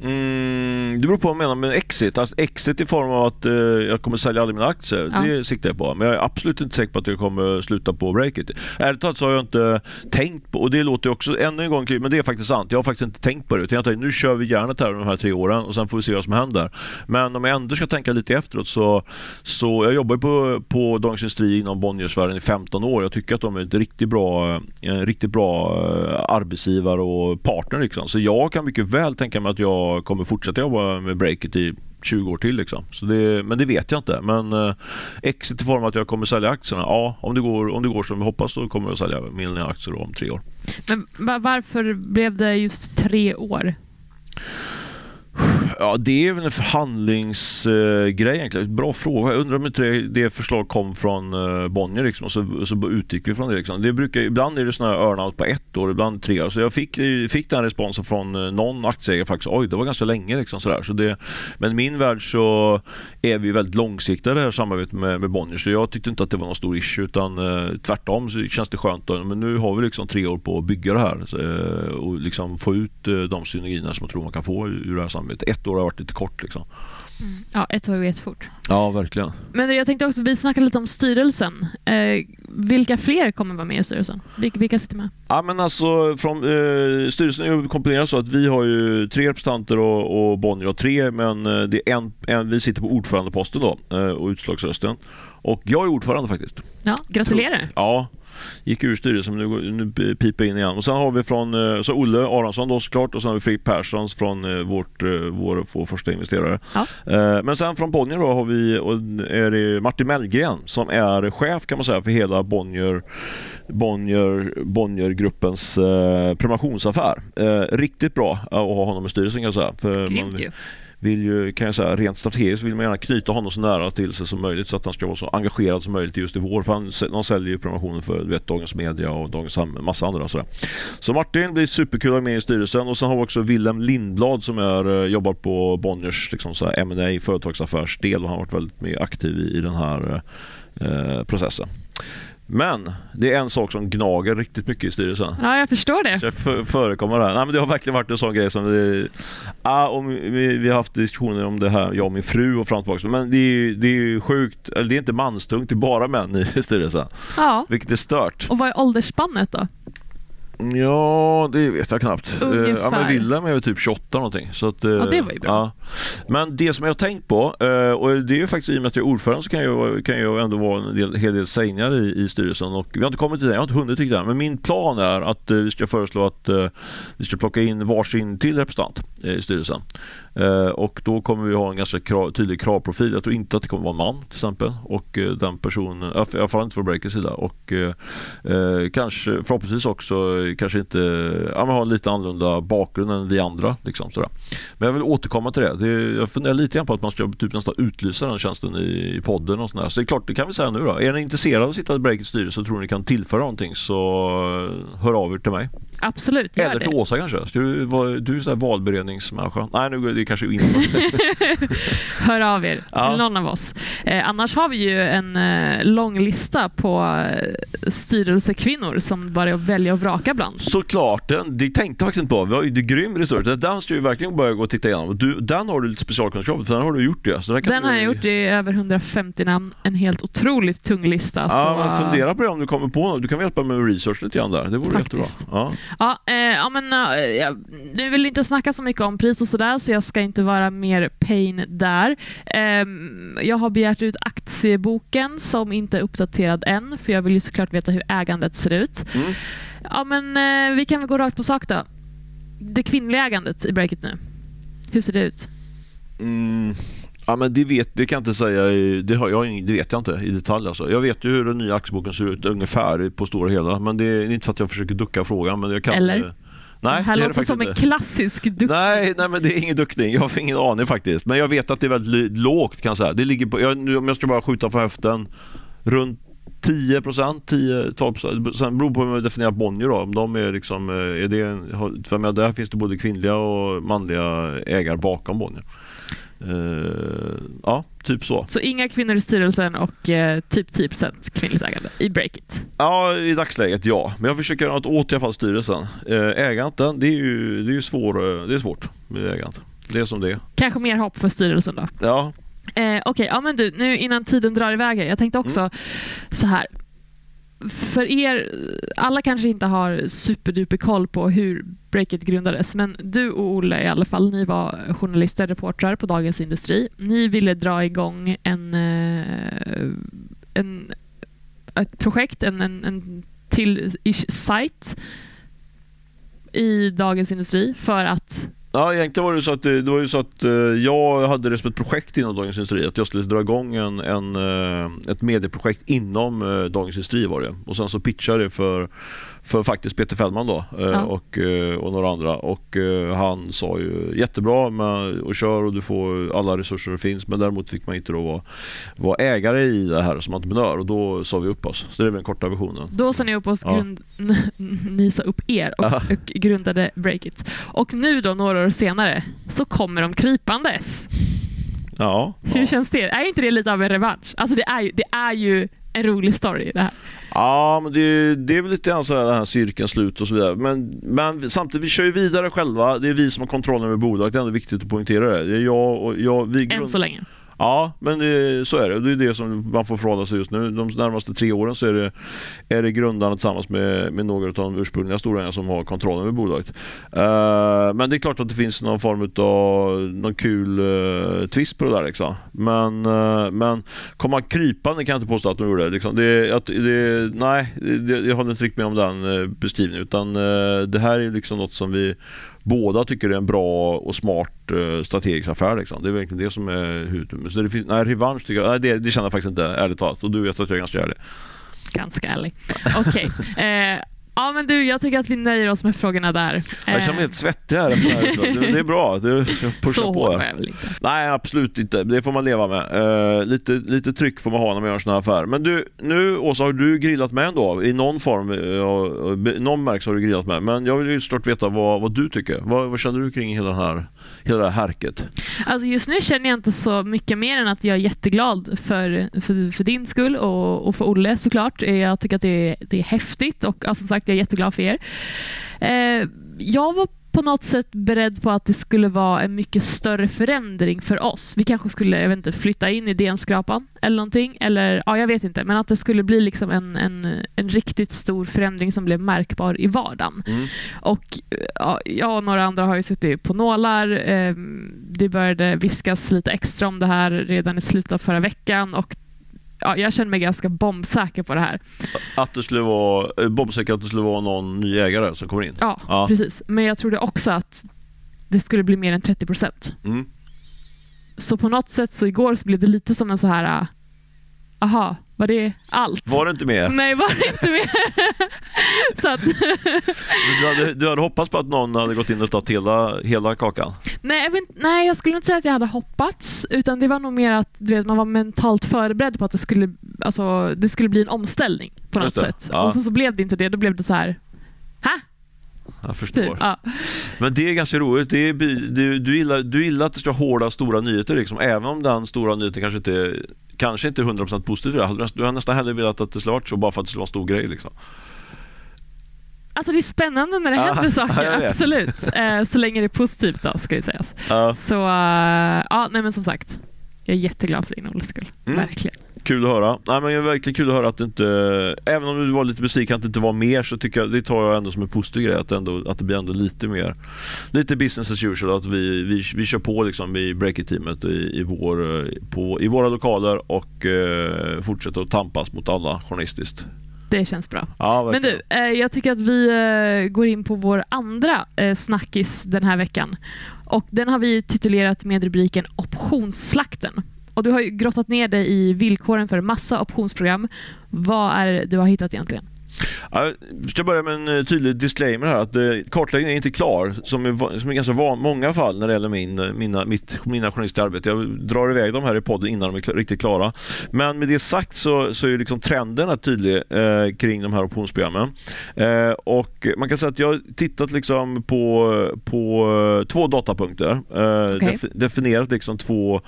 Mm, det beror på vad man menar med exit. Alltså exit i form av att eh, jag kommer sälja alla mina aktier. Ja. Det siktar jag på. Men jag är absolut inte säker på att jag kommer sluta på breakit. Ärligt talat så har jag inte tänkt på, och det låter också ännu en gång, men det är faktiskt sant. Jag har faktiskt inte tänkt på det. Utan jag tänkte, nu kör vi järnet här de här tre åren och sen får vi se vad som händer. Men om jag ändå ska tänka lite efteråt så, så jag jobbar på, på Dagens Industri inom Bonniersfären i 15 år. Jag tycker att de är ett riktigt bra, en riktigt bra eh, arbetsgivare och partner. Liksom. Så jag kan mycket väl tänka mig att jag kommer fortsätta jobba med Breakit i 20 år till. Liksom. Så det, men det vet jag inte. Men eh, exit i form av att jag kommer sälja aktierna. Ja, om det går, om det går som vi hoppas så kommer jag sälja mina aktier om tre år. Men varför blev det just tre år? Ja, det är väl en förhandlingsgrej egentligen. Bra fråga. Jag undrar om inte det, det förslag kom från eh, Bonnier liksom, och så, så utgick vi från det. Liksom. det brukar, ibland är det sådana här earnout på ett år, ibland tre år. Så jag fick, fick den responsen från eh, någon aktieägare faktiskt. Oj, det var ganska länge. Liksom, sådär. Så det, men i min värld så är vi väldigt långsiktiga i det här samarbetet med, med Bonnier. Så jag tyckte inte att det var någon stor issue utan eh, tvärtom så känns det skönt. Då. Men nu har vi liksom tre år på att bygga det här så, och liksom få ut de synergierna som jag tror man kan få ur det här samarbetet. Ett år har varit lite kort liksom. Ja, ett år går jättefort. Ja, verkligen. Men jag tänkte också, vi snackade lite om styrelsen. Eh, vilka fler kommer vara med i styrelsen? Vilka, vilka sitter med? Ja, men alltså, från, eh, styrelsen är komponerad så att vi har ju tre representanter och, och Bonnier har tre, men eh, det är en, en, vi sitter på ordförandeposten då eh, och utslagsrösten. Och jag är ordförande faktiskt. Ja, gratulerar. Tungt. Ja, gick ur styrelsen men nu, nu piper in igen. Och sen har vi från eh, så Olle Aronsson då såklart och sen har vi Fredrik Persson från eh, vårt, eh, vår vår första investerare. Ja. Men sen från Bonnier då har vi och är det Martin Mellgren som är chef kan man säga för hela Bonnier Bonnier, Bonniergruppens eh, prenumerationsaffär. Eh, riktigt bra att ha honom i styrelsen kan jag säga. För Grymt man ju vill ju, kan jag säga, rent strategiskt vill man gärna knyta honom så nära till sig som möjligt så att han ska vara så engagerad som möjligt just i vår. För han, de säljer ju prenumerationen för du vet, Dagens Media och Dagens Samhälle, massa andra. Sådär. Så Martin blir superkul att ha med i styrelsen och sen har vi också Willem Lindblad som är, eh, jobbar på Bonniers liksom så här M&A företagsaffärsdel och han har varit väldigt mer aktiv i, i den här eh, processen. Men det är en sak som gnager riktigt mycket i styrelsen. Ja, jag förstår det. Så för, förekommer det här. Nej, men det har verkligen varit en sån grej som vi, ah, om vi, vi har haft diskussioner om det här, jag och min fru och fram och tillbaka. Men det är ju det är ju sjukt, eller det är inte manstungt, det är bara män i styrelsen. Ja. Vilket är stört. Och vad är åldersspannet då? Ja, det vet jag knappt. Eh, Ja, men Willem är ju typ 28 någonting. Så att, eh, Ja, det var ju bra. Ja. Men det som jag har tänkt på, eh, och det är ju faktiskt i och med att jag är ordförande så kan jag, kan jag ändå vara en del, hel del sägningar i, i styrelsen. Och vi har inte kommit till det, jag har inte hunnit riktigt än. Men min plan är att eh, vi ska föreslå att eh, vi ska plocka in varsin till representant eh, i styrelsen. Eh, och då kommer vi ha en ganska krav, tydlig kravprofil. Jag tror inte att det kommer vara en man till exempel. Och eh, den personen, i alla fall inte från Breakers sida. Och eh, eh, kanske förhoppningsvis också eh, kanske inte, ja men ha en lite annorlunda bakgrund än vi andra. Liksom, sådär. Men jag vill återkomma till det. det jag funderar lite grann på att man ska typ nästan utlysa den tjänsten i, i podden och sådär. Så det är klart, det kan vi säga nu då. Är ni intresserade av att sitta i Breakers styrelse och tror ni kan tillföra någonting så eh, hör av er till mig. Absolut, Eller det. till Åsa kanske. Ska du, du är sån valberedningsmänniska. Nej, nu är det kanske inte. Hör av er Ja. till någon av oss. Eh, annars har vi ju en eh, lång lista på eh, styrelsekvinnor som bara är att välja och vraka bland. Såklart, den, det tänkte jag faktiskt inte på. Vi har ju grym resurs. Den ska ju verkligen börja gå och titta igenom. Du, den har du lite specialkunskap för den har du gjort det. Så den Den du, har jag gjort i över 150 namn. En helt otroligt tung lista. Ja, så, men fundera på det om du kommer på något. Du kan väl hjälpa mig med research lite grann där. Det vore Faktiskt. jättebra. Ja. Ja, eh, ja men eh, nu vill inte snacka så mycket om pris och sådär så jag ska inte vara mer pain där. Ehm, jag har begärt ut aktieboken som inte är uppdaterad än för jag vill ju såklart veta hur ägandet ser ut. Mm. Ja men eh, vi kan väl gå rakt på sak då. Det kvinnliga ägandet i Breakit nu. Hur ser det ut? Mm. Ja, men det, vet, det kan jag inte säga, i- det, har jag, det vet jag inte i detalj. Alltså. Jag vet ju hur den nya aktieboken ser ut ungefär på stora hela. Men det är inte för att jag försöker ducka frågan. Men jag kan, Eller? eh, Nej, det här det är det låter som en inte. klassisk duck. Nej, nej, men det är ingen duckning. Jag har ingen aning faktiskt. Men jag vet att det är väldigt lågt kan jag säga. Det ligger på, jag, nu, om jag ska bara skjuta från höften, runt 10 procent, 10-12 procent. Sen beror på hur man definierar Bonnier då. Om de är liksom, eh, är det, för menar, där finns det både kvinnliga och manliga ägare bakom Bonnier. Eh, ja, typ så. Så inga kvinnor i styrelsen och eh, typ 10% kvinnligt ägande i Breakit. Ja, i dagsläget ja. Men jag försöker göra något åt i alla fall styrelsen. Eh, ägandet, det är ju, det är svår, det är svårt med ägandet. Det är som det är. Kanske mer hopp för styrelsen då. Ja, Eh, Okej, ja men du, nu innan tiden drar iväg. här, Jag tänkte också Mm. så här. För er, alla kanske inte har superduper koll på hur Breakit grundades, men du och Olle i alla fall, ni var journalister, reportrar på Dagens Industri. Ni ville dra igång en, eh, en ett projekt, en, en, en till ish sajt i Dagens Industri för att Ja, egentligen var det så att, det, var ju så att eh, jag hade det som ett projekt inom Dagens Industri. Att jag skulle dra igång en, en, eh, ett medieprojekt inom eh, Dagens Industri var det. Och sen så pitchade jag det för, för faktiskt Peter Fällman då eh, Ja. och, eh, och några andra. Och eh, han sa ju jättebra med, och kör och du får alla resurser som finns. Men däremot fick man inte då vara, vara ägare i det här som entreprenör och då sa vi upp oss. Så det är den korta versionen. Då sa ni upp oss, Ja. grund, ni sa upp er och, och grundade Breakit. Och nu då, några år senare, så kommer de krypandes. Ja, Hur ja. känns det? Är inte det lite av en revansch? Alltså det är ju, det är ju en rolig story det här. Ja, men det, det är väl lite grann sådär den här cirkeln slut och så vidare. Men, men samtidigt, vi kör ju vidare själva. Det är vi som har kontrollen över bolaget. Det är ändå viktigt att poängtera det. Det är jag och jag, vi Än grund- så länge. Ja, men det, så är det. Det är det som man får förhålla sig just nu. De närmaste tre åren så är det, är det grundarna tillsammans med, med några av de ursprungliga storägarna som har kontrollen över bolaget. Uh, men det är klart att det finns någon form av någon kul uh, twist på det där. Liksom. Men, uh, men komma krypande kan jag inte påstå att de gjorde. Liksom. Det, att, det, nej, det, jag håller inte riktigt med om den beskrivningen. Utan det här är liksom något som vi båda tycker det är en bra och smart eh, strategisk affär. Liksom. Det är verkligen det som är huvud. Så det finns, nej, revansch tycker jag, nej, det, det känner jag faktiskt inte ärligt talat. Och du vet att jag är ganska ärlig. Ganska ärlig. Okej. Eh, ja men du, jag tycker att vi nöjer oss med frågorna där. Jag känner mig helt svettig här efter det här. Det, det är bra. Du pushar så på. här. väl inte. Nej, absolut inte. Det får man leva med. Eh, lite, lite tryck får man ha när man gör en sån här affär. Men du, nu Åsa, har du grillat med ändå? I någon form, uh, någon märks har du grillat med. Men jag vill ju såklart veta vad, vad du tycker. Vad, vad känner du kring hela, den här, hela det här härket? Alltså just nu känner jag inte så mycket mer än att jag är jätteglad för, för, för din skull och, och för Olle såklart. Jag tycker att det är, det är häftigt och alltså, som sagt jag är jätteglad för er. Eh, jag var på något sätt beredd på att det skulle vara en mycket större förändring för oss. Vi kanske skulle jag vet inte, flytta in i DN-skrapan eller någonting. Eller, ja, jag vet inte. Men att det skulle bli liksom en, en, en riktigt stor förändring som blev märkbar i vardagen. Mm. Och ja, jag och några andra har ju suttit på nålar. Eh, det började viskas lite extra om det här redan i slutet av förra veckan och ja, jag känner mig ganska bombsäker på det här. Att det skulle vara, eh, bombsäker att det skulle vara någon ny ägare som kommer in. Ja, Ja. precis. Men jag trodde också att det skulle bli mer än 30 procent. Mm. Så på något sätt så igår så blev det lite som en så här, äh, aha, var det allt? Var det inte mer? Nej, var det inte mer? så att, Du hade, du hade hoppats på att någon hade gått in och tagit hela, hela kakan? nej, jag vet, nej, jag skulle inte säga att jag hade hoppats, utan det var nog mer att du vet, man var mentalt förberedd på att det skulle, alltså, det skulle bli en omställning på något sätt. ja. Och sen så blev det inte det, då blev det så här, ha? Jag förstår. Typ, ja. Men det är ganska roligt. Det är, du, du, gillar, du gillar att det ska vara hårda, stora nyheter. Liksom. Även om den stora nyheten kanske inte, kanske inte är 100% positiv. för det. Du har nästan hellre velat att det skulle varit så bara för att det skulle vara en stor grej. Liksom. Alltså det är spännande när det Ja, händer ja, saker, vet. absolut. Eh, så länge det är positivt då, ska ju sägas. Ja, Så eh, ja, nej men som sagt. Jag är jätteglad för din Olles skull. Mm. Verkligen. Kul att höra. Nej, men det är verkligen kul att höra att det inte, även om du var lite besviken att det inte var mer så tycker jag, det tar jag ändå som en positiv grej att ändå, att det blir ändå lite mer, lite business as usual. Att vi, vi, vi kör på liksom i Breakit-teamet i, i, vår, på, i våra lokaler och eh, fortsätter att tampas mot alla journalistiskt. Det känns bra. Ja, Men du, eh, jag tycker att vi eh, går in på vår andra eh, snackis den här veckan. Och Den har vi titulerat med rubriken Optionsslakten. Och Du har ju grottat ner dig i villkoren för massa optionsprogram. Vad är det du har hittat egentligen? Ja, Jag ska börja med en eh, tydlig disclaimer här att eh, kartläggningen är inte klar som är, va- som är ganska van, många fall när det gäller min, eh, mina, mitt, mina journalistiska arbete. Jag drar iväg dem här i podden innan de är kla- riktigt klara. Men med det sagt så, så är liksom trenden här tydlig eh, kring de här optionsprogrammen. Eh, och man kan säga att jag har tittat liksom på, på två datapunkter. Eh, Okej. defi- definierat liksom två,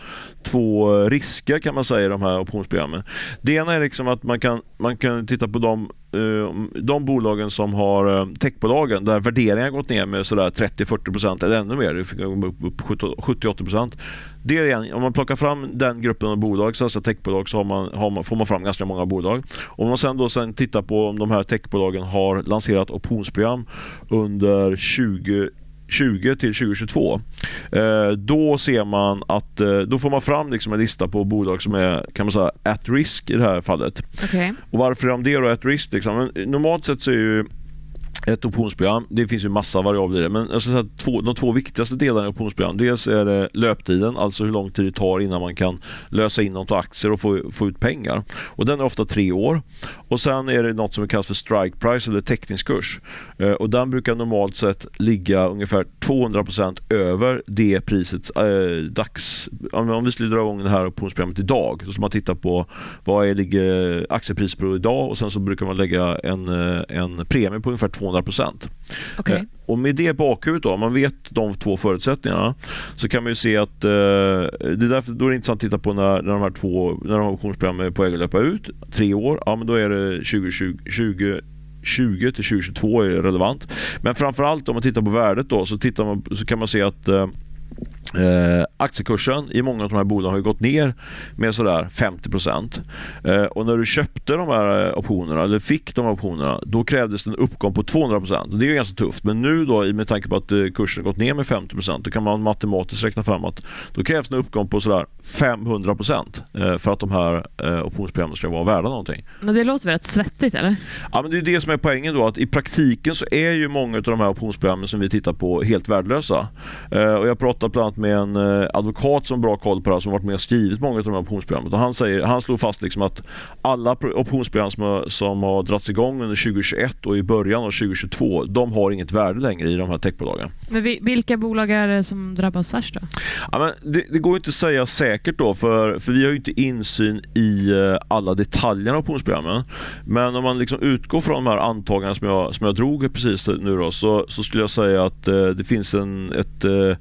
två risker kan man säga i de här optionsprogrammen. Det ena är liksom att man kan, man kan titta på de Eh, de bolagen som har eh, techbolagen där värderingen har gått ner med sådär 30-40% eller ännu mer, det fick upp upp 70-80%. Det är en, om man plockar fram den gruppen av bolag, svenska techbolag, så har man, har man, får man fram ganska många bolag. Om man sen då sen tittar på om de här techbolagen har lanserat optionsprogram under 20 20 till 2022. Eh, då ser man att eh, då får man fram liksom en lista på bolag som är kan man säga at risk i det här fallet. Okej. Och varför är de det då at risk? Liksom? Normalt sett så är ju ett optionsprogram, det finns ju massa variabler i det, men jag ska säga att två, de två viktigaste delarna i optionsprogram, dels är det löptiden, alltså hur lång tid det tar innan man kan lösa in något aktier och få, få ut pengar. Och den är ofta tre år. Och sen är det något som kallas för strike price eller teckningskurs. Eh, och den brukar normalt sett ligga ungefär 200% över det priset eh, dags... Om, vi skulle dra igång det här optionsprogrammet idag så ska man titta på vad är, ligger aktiepriset på idag och sen så brukar man lägga en, eh, en premie på ungefär 200%. Okej. Eh, Och med det bakhuvudet då, om man vet de två förutsättningarna så kan man ju se att eh, det är därför, då är det intressant att titta på när, när de här två när de här optionsprogrammen är på väg att löpa ut. Tre år, ja men då är det 2020, 20 20 till 2022 är relevant. Men framförallt om man tittar på värdet då så, tittar man, så kan man se att eh, Eh, aktiekursen i många av de här bolagen har gått ner med sådär 50 eh, och när du köpte de här eh, optionerna eller fick de här optionerna då krävdes det en uppgång på 200 och det är ju ganska tufft men nu då i- med tanke på att eh, kursen gått ner med 50% då kan man matematiskt räkna fram att då krävs en uppgång på sådär 500 eh, för att de här eh, optionsprogrammen ska vara värda någonting. Men det låter väl rätt svettigt eller? Ja, men det är det som är poängen då, att i praktiken så är ju många av de här optionsprogrammen som vi tittar på helt värdelösa. Och jag pratat bland annat med en eh, advokat som har bra koll på det här, som varit med och skrivit många av de här optionsprogrammen. Och han, säger, han slår fast liksom att alla pro- optionsprogram som har, som har dragits igång under 2021 och i början av 2022, de har inget värde längre i de här techbolagen. Men vi, vilka bolag är det som drabbas värst då? Ja, men det, det går inte att säga säkert då för, för vi har ju inte insyn i eh, alla detaljer av optionsprogrammen. Men om man liksom utgår från de här antagandena som jag, som jag drog precis nu då så, så skulle jag säga att eh, det finns en, ett eh,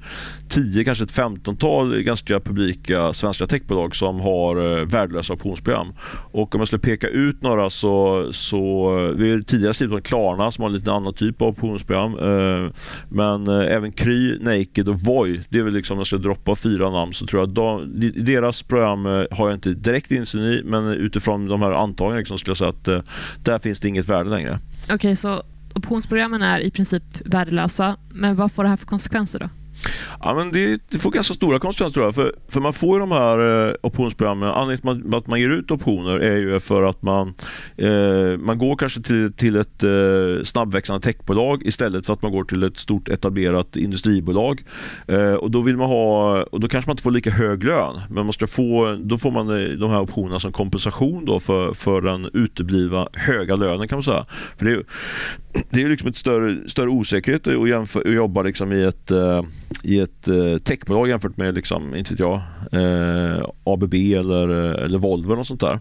10, kanske ett 15-tal ganska publika svenska techbolag som har eh, värdelösa optionsprogram. Och om jag skulle peka ut några så, så eh, vi har tidigare skrivit om Klarna som har en lite annan typ av optionsprogram. Eh, men även Kry, Naked och Voi, det är väl liksom om jag ska droppa fyra namn så tror jag att de, deras program har jag inte direkt insyn i men utifrån de här antagandena liksom skulle jag säga att där finns det inget värde längre. Okej, så optionsprogrammen är i princip värdelösa. Men vad får det här för konsekvenser då? Ja, men det, det får ganska stora konsekvenser tror jag. För, för man får ju de här eh, optionsprogrammen, anledningen till att man, ger ut optioner är ju för att man, eh, man går kanske till, till ett eh, snabbväxande techbolag istället för att man går till ett stort etablerat industribolag. Eh, och då vill man ha, och då kanske man inte får lika hög lön, men man ska få, då får man eh, de här optionerna som kompensation då för, för den uteblivna höga lönen kan man säga. För det är, ju- det är liksom ett större, större osäkerhet att, att jobba liksom i ett eh, i ett eh, techbolag jämfört med liksom, inte vet jag, eh, ABB eller, eh, eller Volvo och sånt där.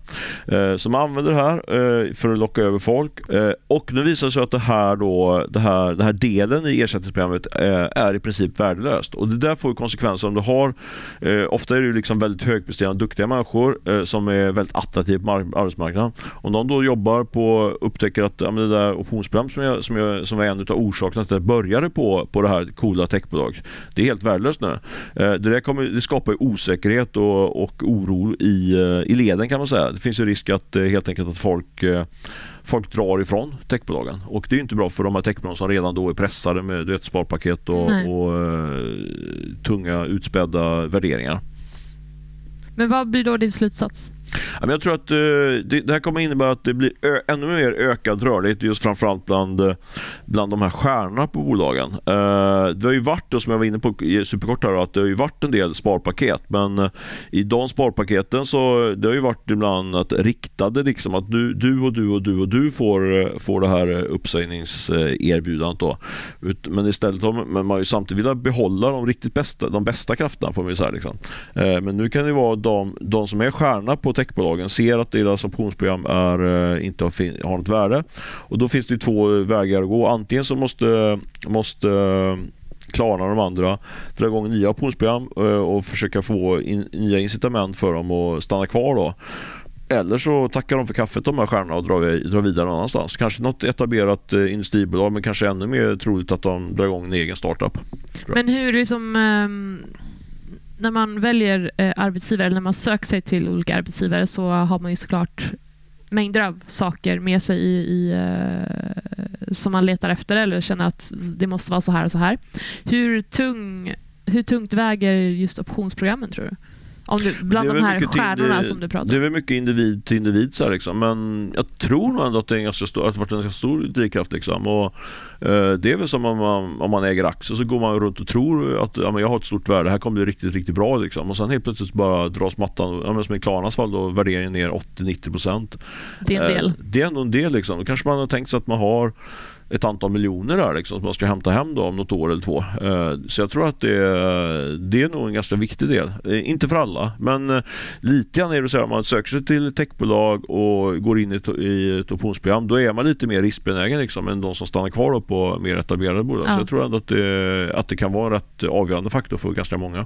Eh, som använder det här eh, för att locka över folk. Eh, och nu visar det sig att det här, då, det här, den här delen i ersättningsprogrammet eh, är i princip värdelöst. Och det där får konsekvenser om du har, eh, ofta är det liksom väldigt högpresterande, duktiga människor eh, som är väldigt attraktiva på arbetsmarknaden. Om de då jobbar på, upptäcker att ja, det där optionsprogram som, jag, som, jag, som var en av orsakerna till att jag började på, på det här coola techbolaget, det är helt värdelöst nu. det, där kommer, det skapar osäkerhet och, och oro i, i leden kan man säga. Det finns ju risk att helt enkelt att folk folk drar ifrån techbolagen. Och det är inte bra för de här techbolagen som redan då är pressade med vet, sparpaket och, och uh, tunga utspädda värderingar. Men vad blir då din slutsats? Jag tror att eh, det här kommer innebära att det blir ännu mer ökad rörlighet just framförallt bland, eh, bland de här stjärnorna på bolagen. Eh, det har ju varit, som jag var inne på superkort här, att det har ju varit en del sparpaket men i de sparpaketen så det har ju varit ibland att riktade liksom att du, du och du och du och du får, får det här uppsägningserbjudandet då. Men istället har man, man ju samtidigt velat behålla de riktigt bästa, de bästa krafterna får man ju säga. Liksom. Men nu kan det vara de, de som är stjärna på tech techbolagen ser att deras optionsprogram är, eh, inte har, har något värde. Och då finns det två eh, vägar att gå. Antingen så måste, måste eh, Klarna och de andra dra igång nya optionsprogram och försöka få in, nya incitament för dem att stanna kvar. Då. Eller så tackar de för kaffet de här stjärnorna och drar, drar vidare någon annanstans. Kanske något etablerat industribolag men kanske ännu mer troligt att de drar igång en egen startup. Men hur liksom ehm, när man väljer eh, arbetsgivare eller när man söker sig till olika arbetsgivare så har man ju såklart mängder av saker med sig i, i eh, som man letar efter eller känner att det måste vara så här och så här. Hur, tung, hur tungt väger just optionsprogrammen tror du? Om du, bland de här stjärnorna som du pratar om. Det är väl mycket individ till individ. Så här, liksom. Men jag tror nog ändå att det, är en ganska stor, att det varit en ganska stor drivkraft. Liksom. Och, eh, det är väl som om man, om man äger aktier så går man runt och tror att ja, men jag har ett stort värde. Här kommer bli riktigt, riktigt bra. Liksom. Och sen helt plötsligt bara dras mattan, ja, som i Klarnas fall, då, värderingen ner 80-90%. Det är en del. Eh, det är ändå en del. Liksom. Då kanske man har tänkt sig att man har ett antal miljoner där liksom, som man ska hämta hem då om något år eller två. Eh, så jag tror att det, det är nog en ganska viktig del. Eh, inte för alla, men eh, lite grann är det så här om man söker sig till techbolag och går in i ett optionsprogram, då är man lite mer riskbenägen liksom, än de som stannar kvar på mer etablerade bolag. Ja. Så jag tror ändå att det, att det kan vara en rätt avgörande faktor för ganska många.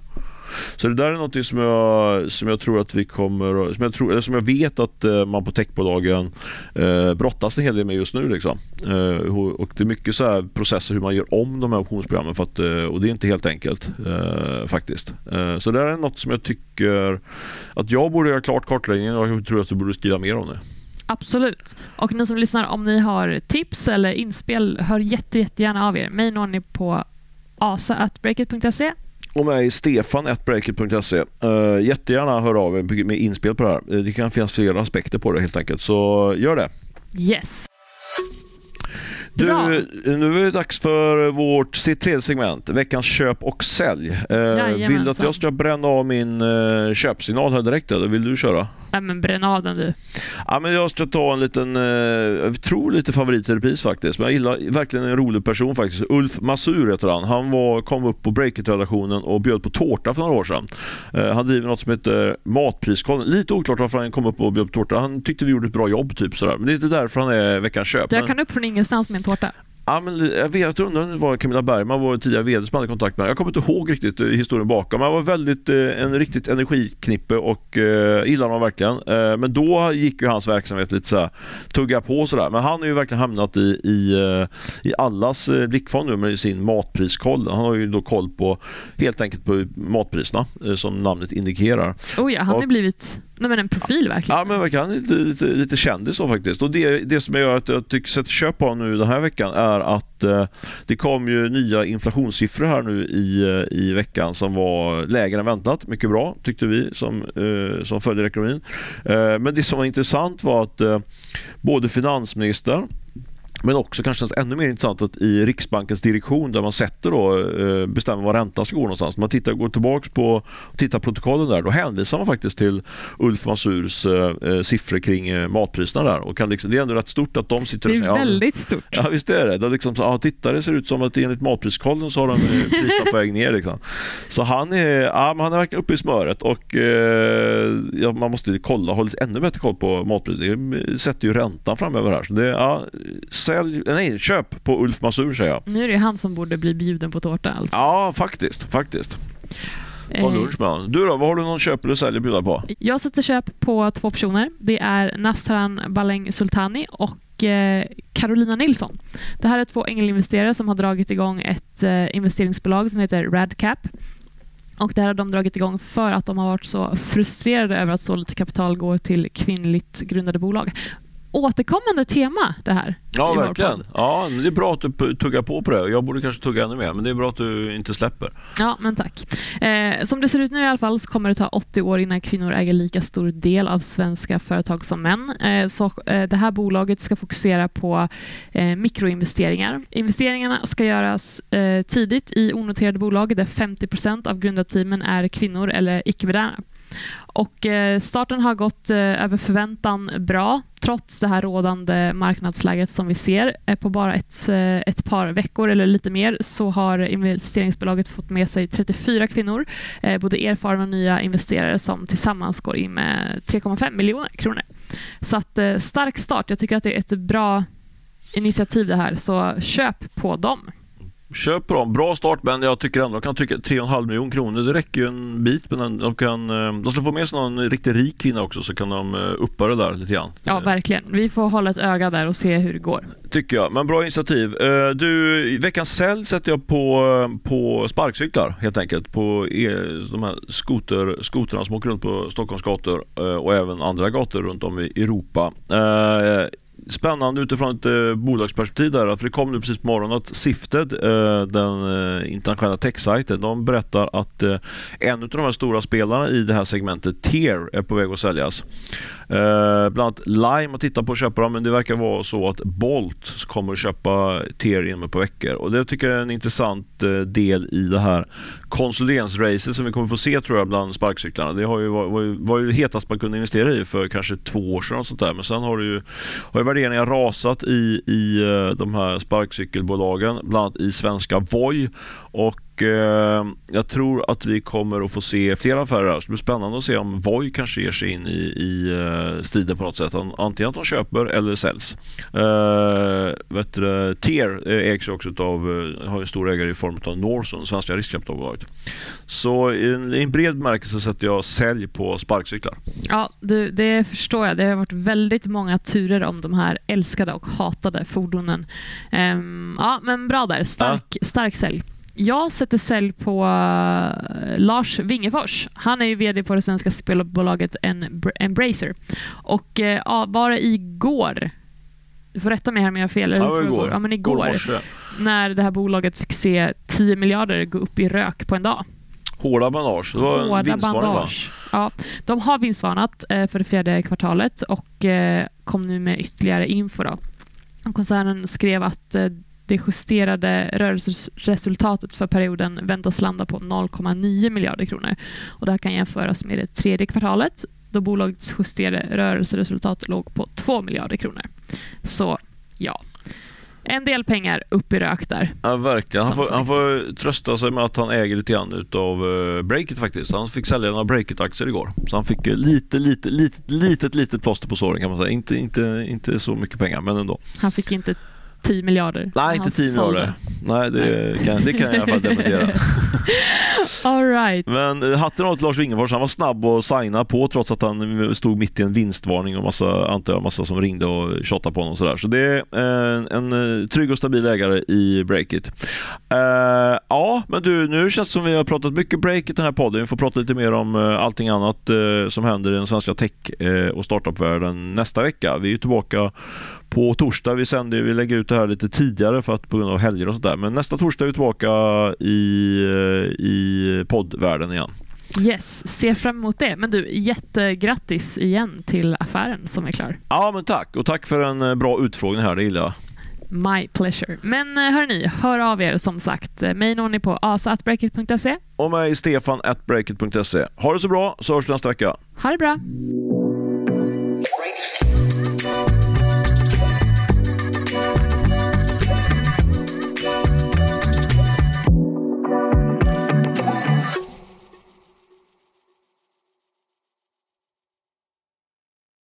Så det där är något som jag, som jag tror att vi kommer, som jag, tror, eller som jag vet att eh, man på techbolagen eh, brottas en hel del med just nu. Liksom. Eh, och det är mycket så här processer hur man gör om de här optionsprogrammen för att, eh, och det är inte helt enkelt eh, faktiskt. Eh, så det är något som jag tycker att jag borde göra klart kartläggningen och jag tror att du borde skriva mer om det. Absolut. Och ni som lyssnar, om ni har tips eller inspel, hör jätte, jättegärna av er. Mig når ni på asa.breakit.se och mig stefan.breakit.se. Uh, eh, jättegärna hör av er med inspel på det här. Eh, det kan finnas flera aspekter på det helt enkelt, så gör det. Yes. Du, nu är det dags för vårt C3-segment, veckans köp och sälj. Eh, vill du att jag ska bränna av min eh, köpsignal här direkt eller vill du köra? Ja, men bränn av den du. Ja, men jag ska ta en liten, eh, jag tror lite favorit i repris faktiskt. Men jag gillar verkligen en rolig person faktiskt. Ulf Masur heter han. Han var, kom upp på Breakit-redaktionen och bjöd på tårta för några år sedan. Eh, han driver något som heter Matpriskollen. Lite oklart varför han kom upp och bjöd på tårta. Han tyckte vi gjorde ett bra jobb typ sådär. Men det är inte därför han är veckans köp. Jag kan upp från ingenstans med en tårta. Ja, men jag vet, undrar om det var Camilla Bergman, vår tidigare VD som hade kontakt med Jag kommer inte ihåg riktigt eh, historien bakom. Han var väldigt, eh, en riktigt energiknippe och eh, gillade honom verkligen. Eh, men då gick ju hans verksamhet lite såhär, tugga på sådär. Men han har ju verkligen hamnat i, i, eh, i allas blickfång nu med sin matpriskoll. Han har ju då koll på helt enkelt på matpriserna som namnet indikerar. Oh ja, han har blivit Nej, men en profil verkligen. Ja, men verkligen lite, lite, lite kändis så faktiskt. Och det, det som gör att jag tycker sätter köp på nu den här veckan är att eh, det kom ju nya inflationssiffror här nu i, eh, i veckan som var lägre än väntat. Mycket bra tyckte vi som, eh, som följer ekonomin. Eh, men det som var intressant var att eh, både finansministern Men också kanske ännu mer intressant att i Riksbankens direktion där man sätter då, eh, bestämmer var räntan ska gå någonstans. Man tittar, går tillbaka på tittar protokollen där, då hänvisar man faktiskt till Ulf Mansurs eh, eh, siffror kring eh, matpriserna där. Och kan liksom, det är ändå rätt stort att de sitter och säger... Det är väldigt stort. Ja visst är det. det liksom, ja, titta det ser ut som att enligt matpriskollen så har de priserna på väg ner. Liksom. Så han är, ja, han är verkligen uppe i smöret och eh, ja, man måste kolla, ha lite ännu bättre koll på matpriser. Det sätter ju räntan framöver här. Så det, ja, sälj, nej, köp på Ulf Masur säger jag. Nu är det han som borde bli bjuden på tårta alltså. Ja, faktiskt. faktiskt. Ta lunch med honom. Du då, vad har du någon köp eller sälj att bjuda på? Jag sätter köp på två personer. Det är Nastran Baleng Sultani och eh, Carolina Nilsson. Det här är två ängelinvesterare som har dragit igång ett eh, investeringsbolag som heter Radcap. Och det här har de dragit igång för att de har varit så frustrerade över att så lite kapital går till kvinnligt grundade bolag återkommande tema det här. Ja, verkligen. Ja, det är bra att du tuggar på på det. Jag borde kanske tugga ännu mer, men det är bra att du inte släpper. Ja, men tack. Eh, som det ser ut nu i alla fall så kommer det ta 80 år innan kvinnor äger lika stor del av svenska företag som män. Eh, så eh, det här bolaget ska fokusera på eh, mikroinvesteringar. Investeringarna ska göras eh, tidigt i onoterade bolag där 50 procent av grundarteamen är kvinnor eller icke-moderna. Och eh, starten har gått eh, över förväntan bra trots det här rådande marknadsläget som vi ser. Eh, på bara ett, ett par veckor eller lite mer så har investeringsbolaget fått med sig 34 kvinnor, både erfarna och nya investerare som tillsammans går in med 3,5 miljoner kronor. Så att stark start. Jag tycker att det är ett bra initiativ det här, så köp på dem. Köp på dem. Bra start men jag tycker ändå de kan tycka 3,5 miljoner kronor. Det räcker ju en bit men de kan eh, De ska få med sig någon riktigt rik kvinna också så kan de eh, uppa det där lite grann. Ja verkligen. Vi får hålla ett öga där och se hur det går. Tycker jag. Men bra initiativ. Eh, du, veckans sälj sätter jag på, på sparkcyklar helt enkelt. På de här skoter, skoterna som åker runt på Stockholms gator och även andra gator runt om i Europa spännande utifrån ett eh, bolagsperspektiv där. För det kom nu precis på morgonen att Sifted, eh, den eh, internationella techsajten, de berättar att eh, en av de här stora spelarna i det här segmentet, Tear, är på väg att säljas. Eh, bland annat Lime har tittat på att köpa dem men det verkar vara så att Bolt kommer att köpa Tier inom ett par veckor. Och det tycker jag är en intressant eh, del i det här konsolideringsracet som vi kommer få se tror jag bland sparkcyklarna. Det har ju varit, var ju hetast man kunde investera i för kanske två år sedan och sånt där. men sen har det ju har ju värderingar rasat i, i eh, de här sparkcykelbolagen, bland annat i svenska Voi och eh, jag tror att vi kommer att få se fler affärer här. Så det blir spännande att se om Voi kanske ger sig in i, i uh, striden på något sätt. Antingen att de köper eller säljs. Uh, vet du, Tier ägs också av, har en stor ägare i form av Norson, svenska riskkapitalbolaget. Så i en, i en bred bemärkelse sätter jag sälj på sparkcyklar. Ja, du, det förstår jag. Det har varit väldigt många turer om de här älskade och hatade fordonen. Um, ja, men bra där. Stark, ja. stark sälj. Jag sätter sälj på uh, Lars Wingefors. Han är ju VD på det svenska spelbolaget Embracer. Och uh, var det igår, du får rätta mig här om jag har fel. Eller ja, igår. Ja, men igår. när det här bolaget fick se 10 miljarder gå upp i rök på en dag. Hårda bandage. Det var Hårda en bandage. Ja, de har vinstvarnat eh, för det fjärde kvartalet och eh, kom nu med ytterligare info. Då. Koncernen skrev att eh, det justerade rörelseresultatet för perioden väntas landa på 0,9 miljarder kronor. Och det här kan jämföras med det tredje kvartalet då bolagets justerade rörelseresultat låg på 2 miljarder kronor. Så ja, en del pengar upp i rök där. Ja, verkligen. Han får, han får, trösta sig med att han äger lite grann utav uh, Breakit faktiskt. Han fick sälja några Breakit-aktier igår. Så han fick lite, lite, litet, litet, litet plåster på såren kan man säga. Inte, inte, inte så mycket pengar, men ändå. Han fick inte 10 miljarder. Nej, inte 10 miljarder. Nej, det, Nej. Kan, det kan jag i alla fall dementera. All right. Men eh, hatten av till Lars Wingefors. Han var snabb att signa på trots att han stod mitt i en vinstvarning och massa, antar jag, massa som ringde och tjatade på honom. Och sådär. Så det är en, en eh, trygg och stabil ägare i Breakit. Uh, ja, men du, nu känns det som vi har pratat mycket Breakit i den här podden. Vi får prata lite mer om allting annat uh, som händer i den svenska tech och startup-världen nästa vecka. Vi är tillbaka på torsdag. Vi, sänder, vi lägger ut det här lite tidigare för att på grund av helger och sånt där. Men nästa torsdag är vi tillbaka i, i poddvärlden igen. Yes, ser fram emot det. Men du, jättegrattis igen till affären som är klar. Ja, men tack. Och tack för en eh, bra utfrågning här, det gillar jag. My pleasure. Men eh, hörni, hör av er som sagt. Eh, mig når ni på asa.breakit.se. Och mig Stefan at breakit.se. Ha det så bra så hörs vi nästa vecka. Ha det bra!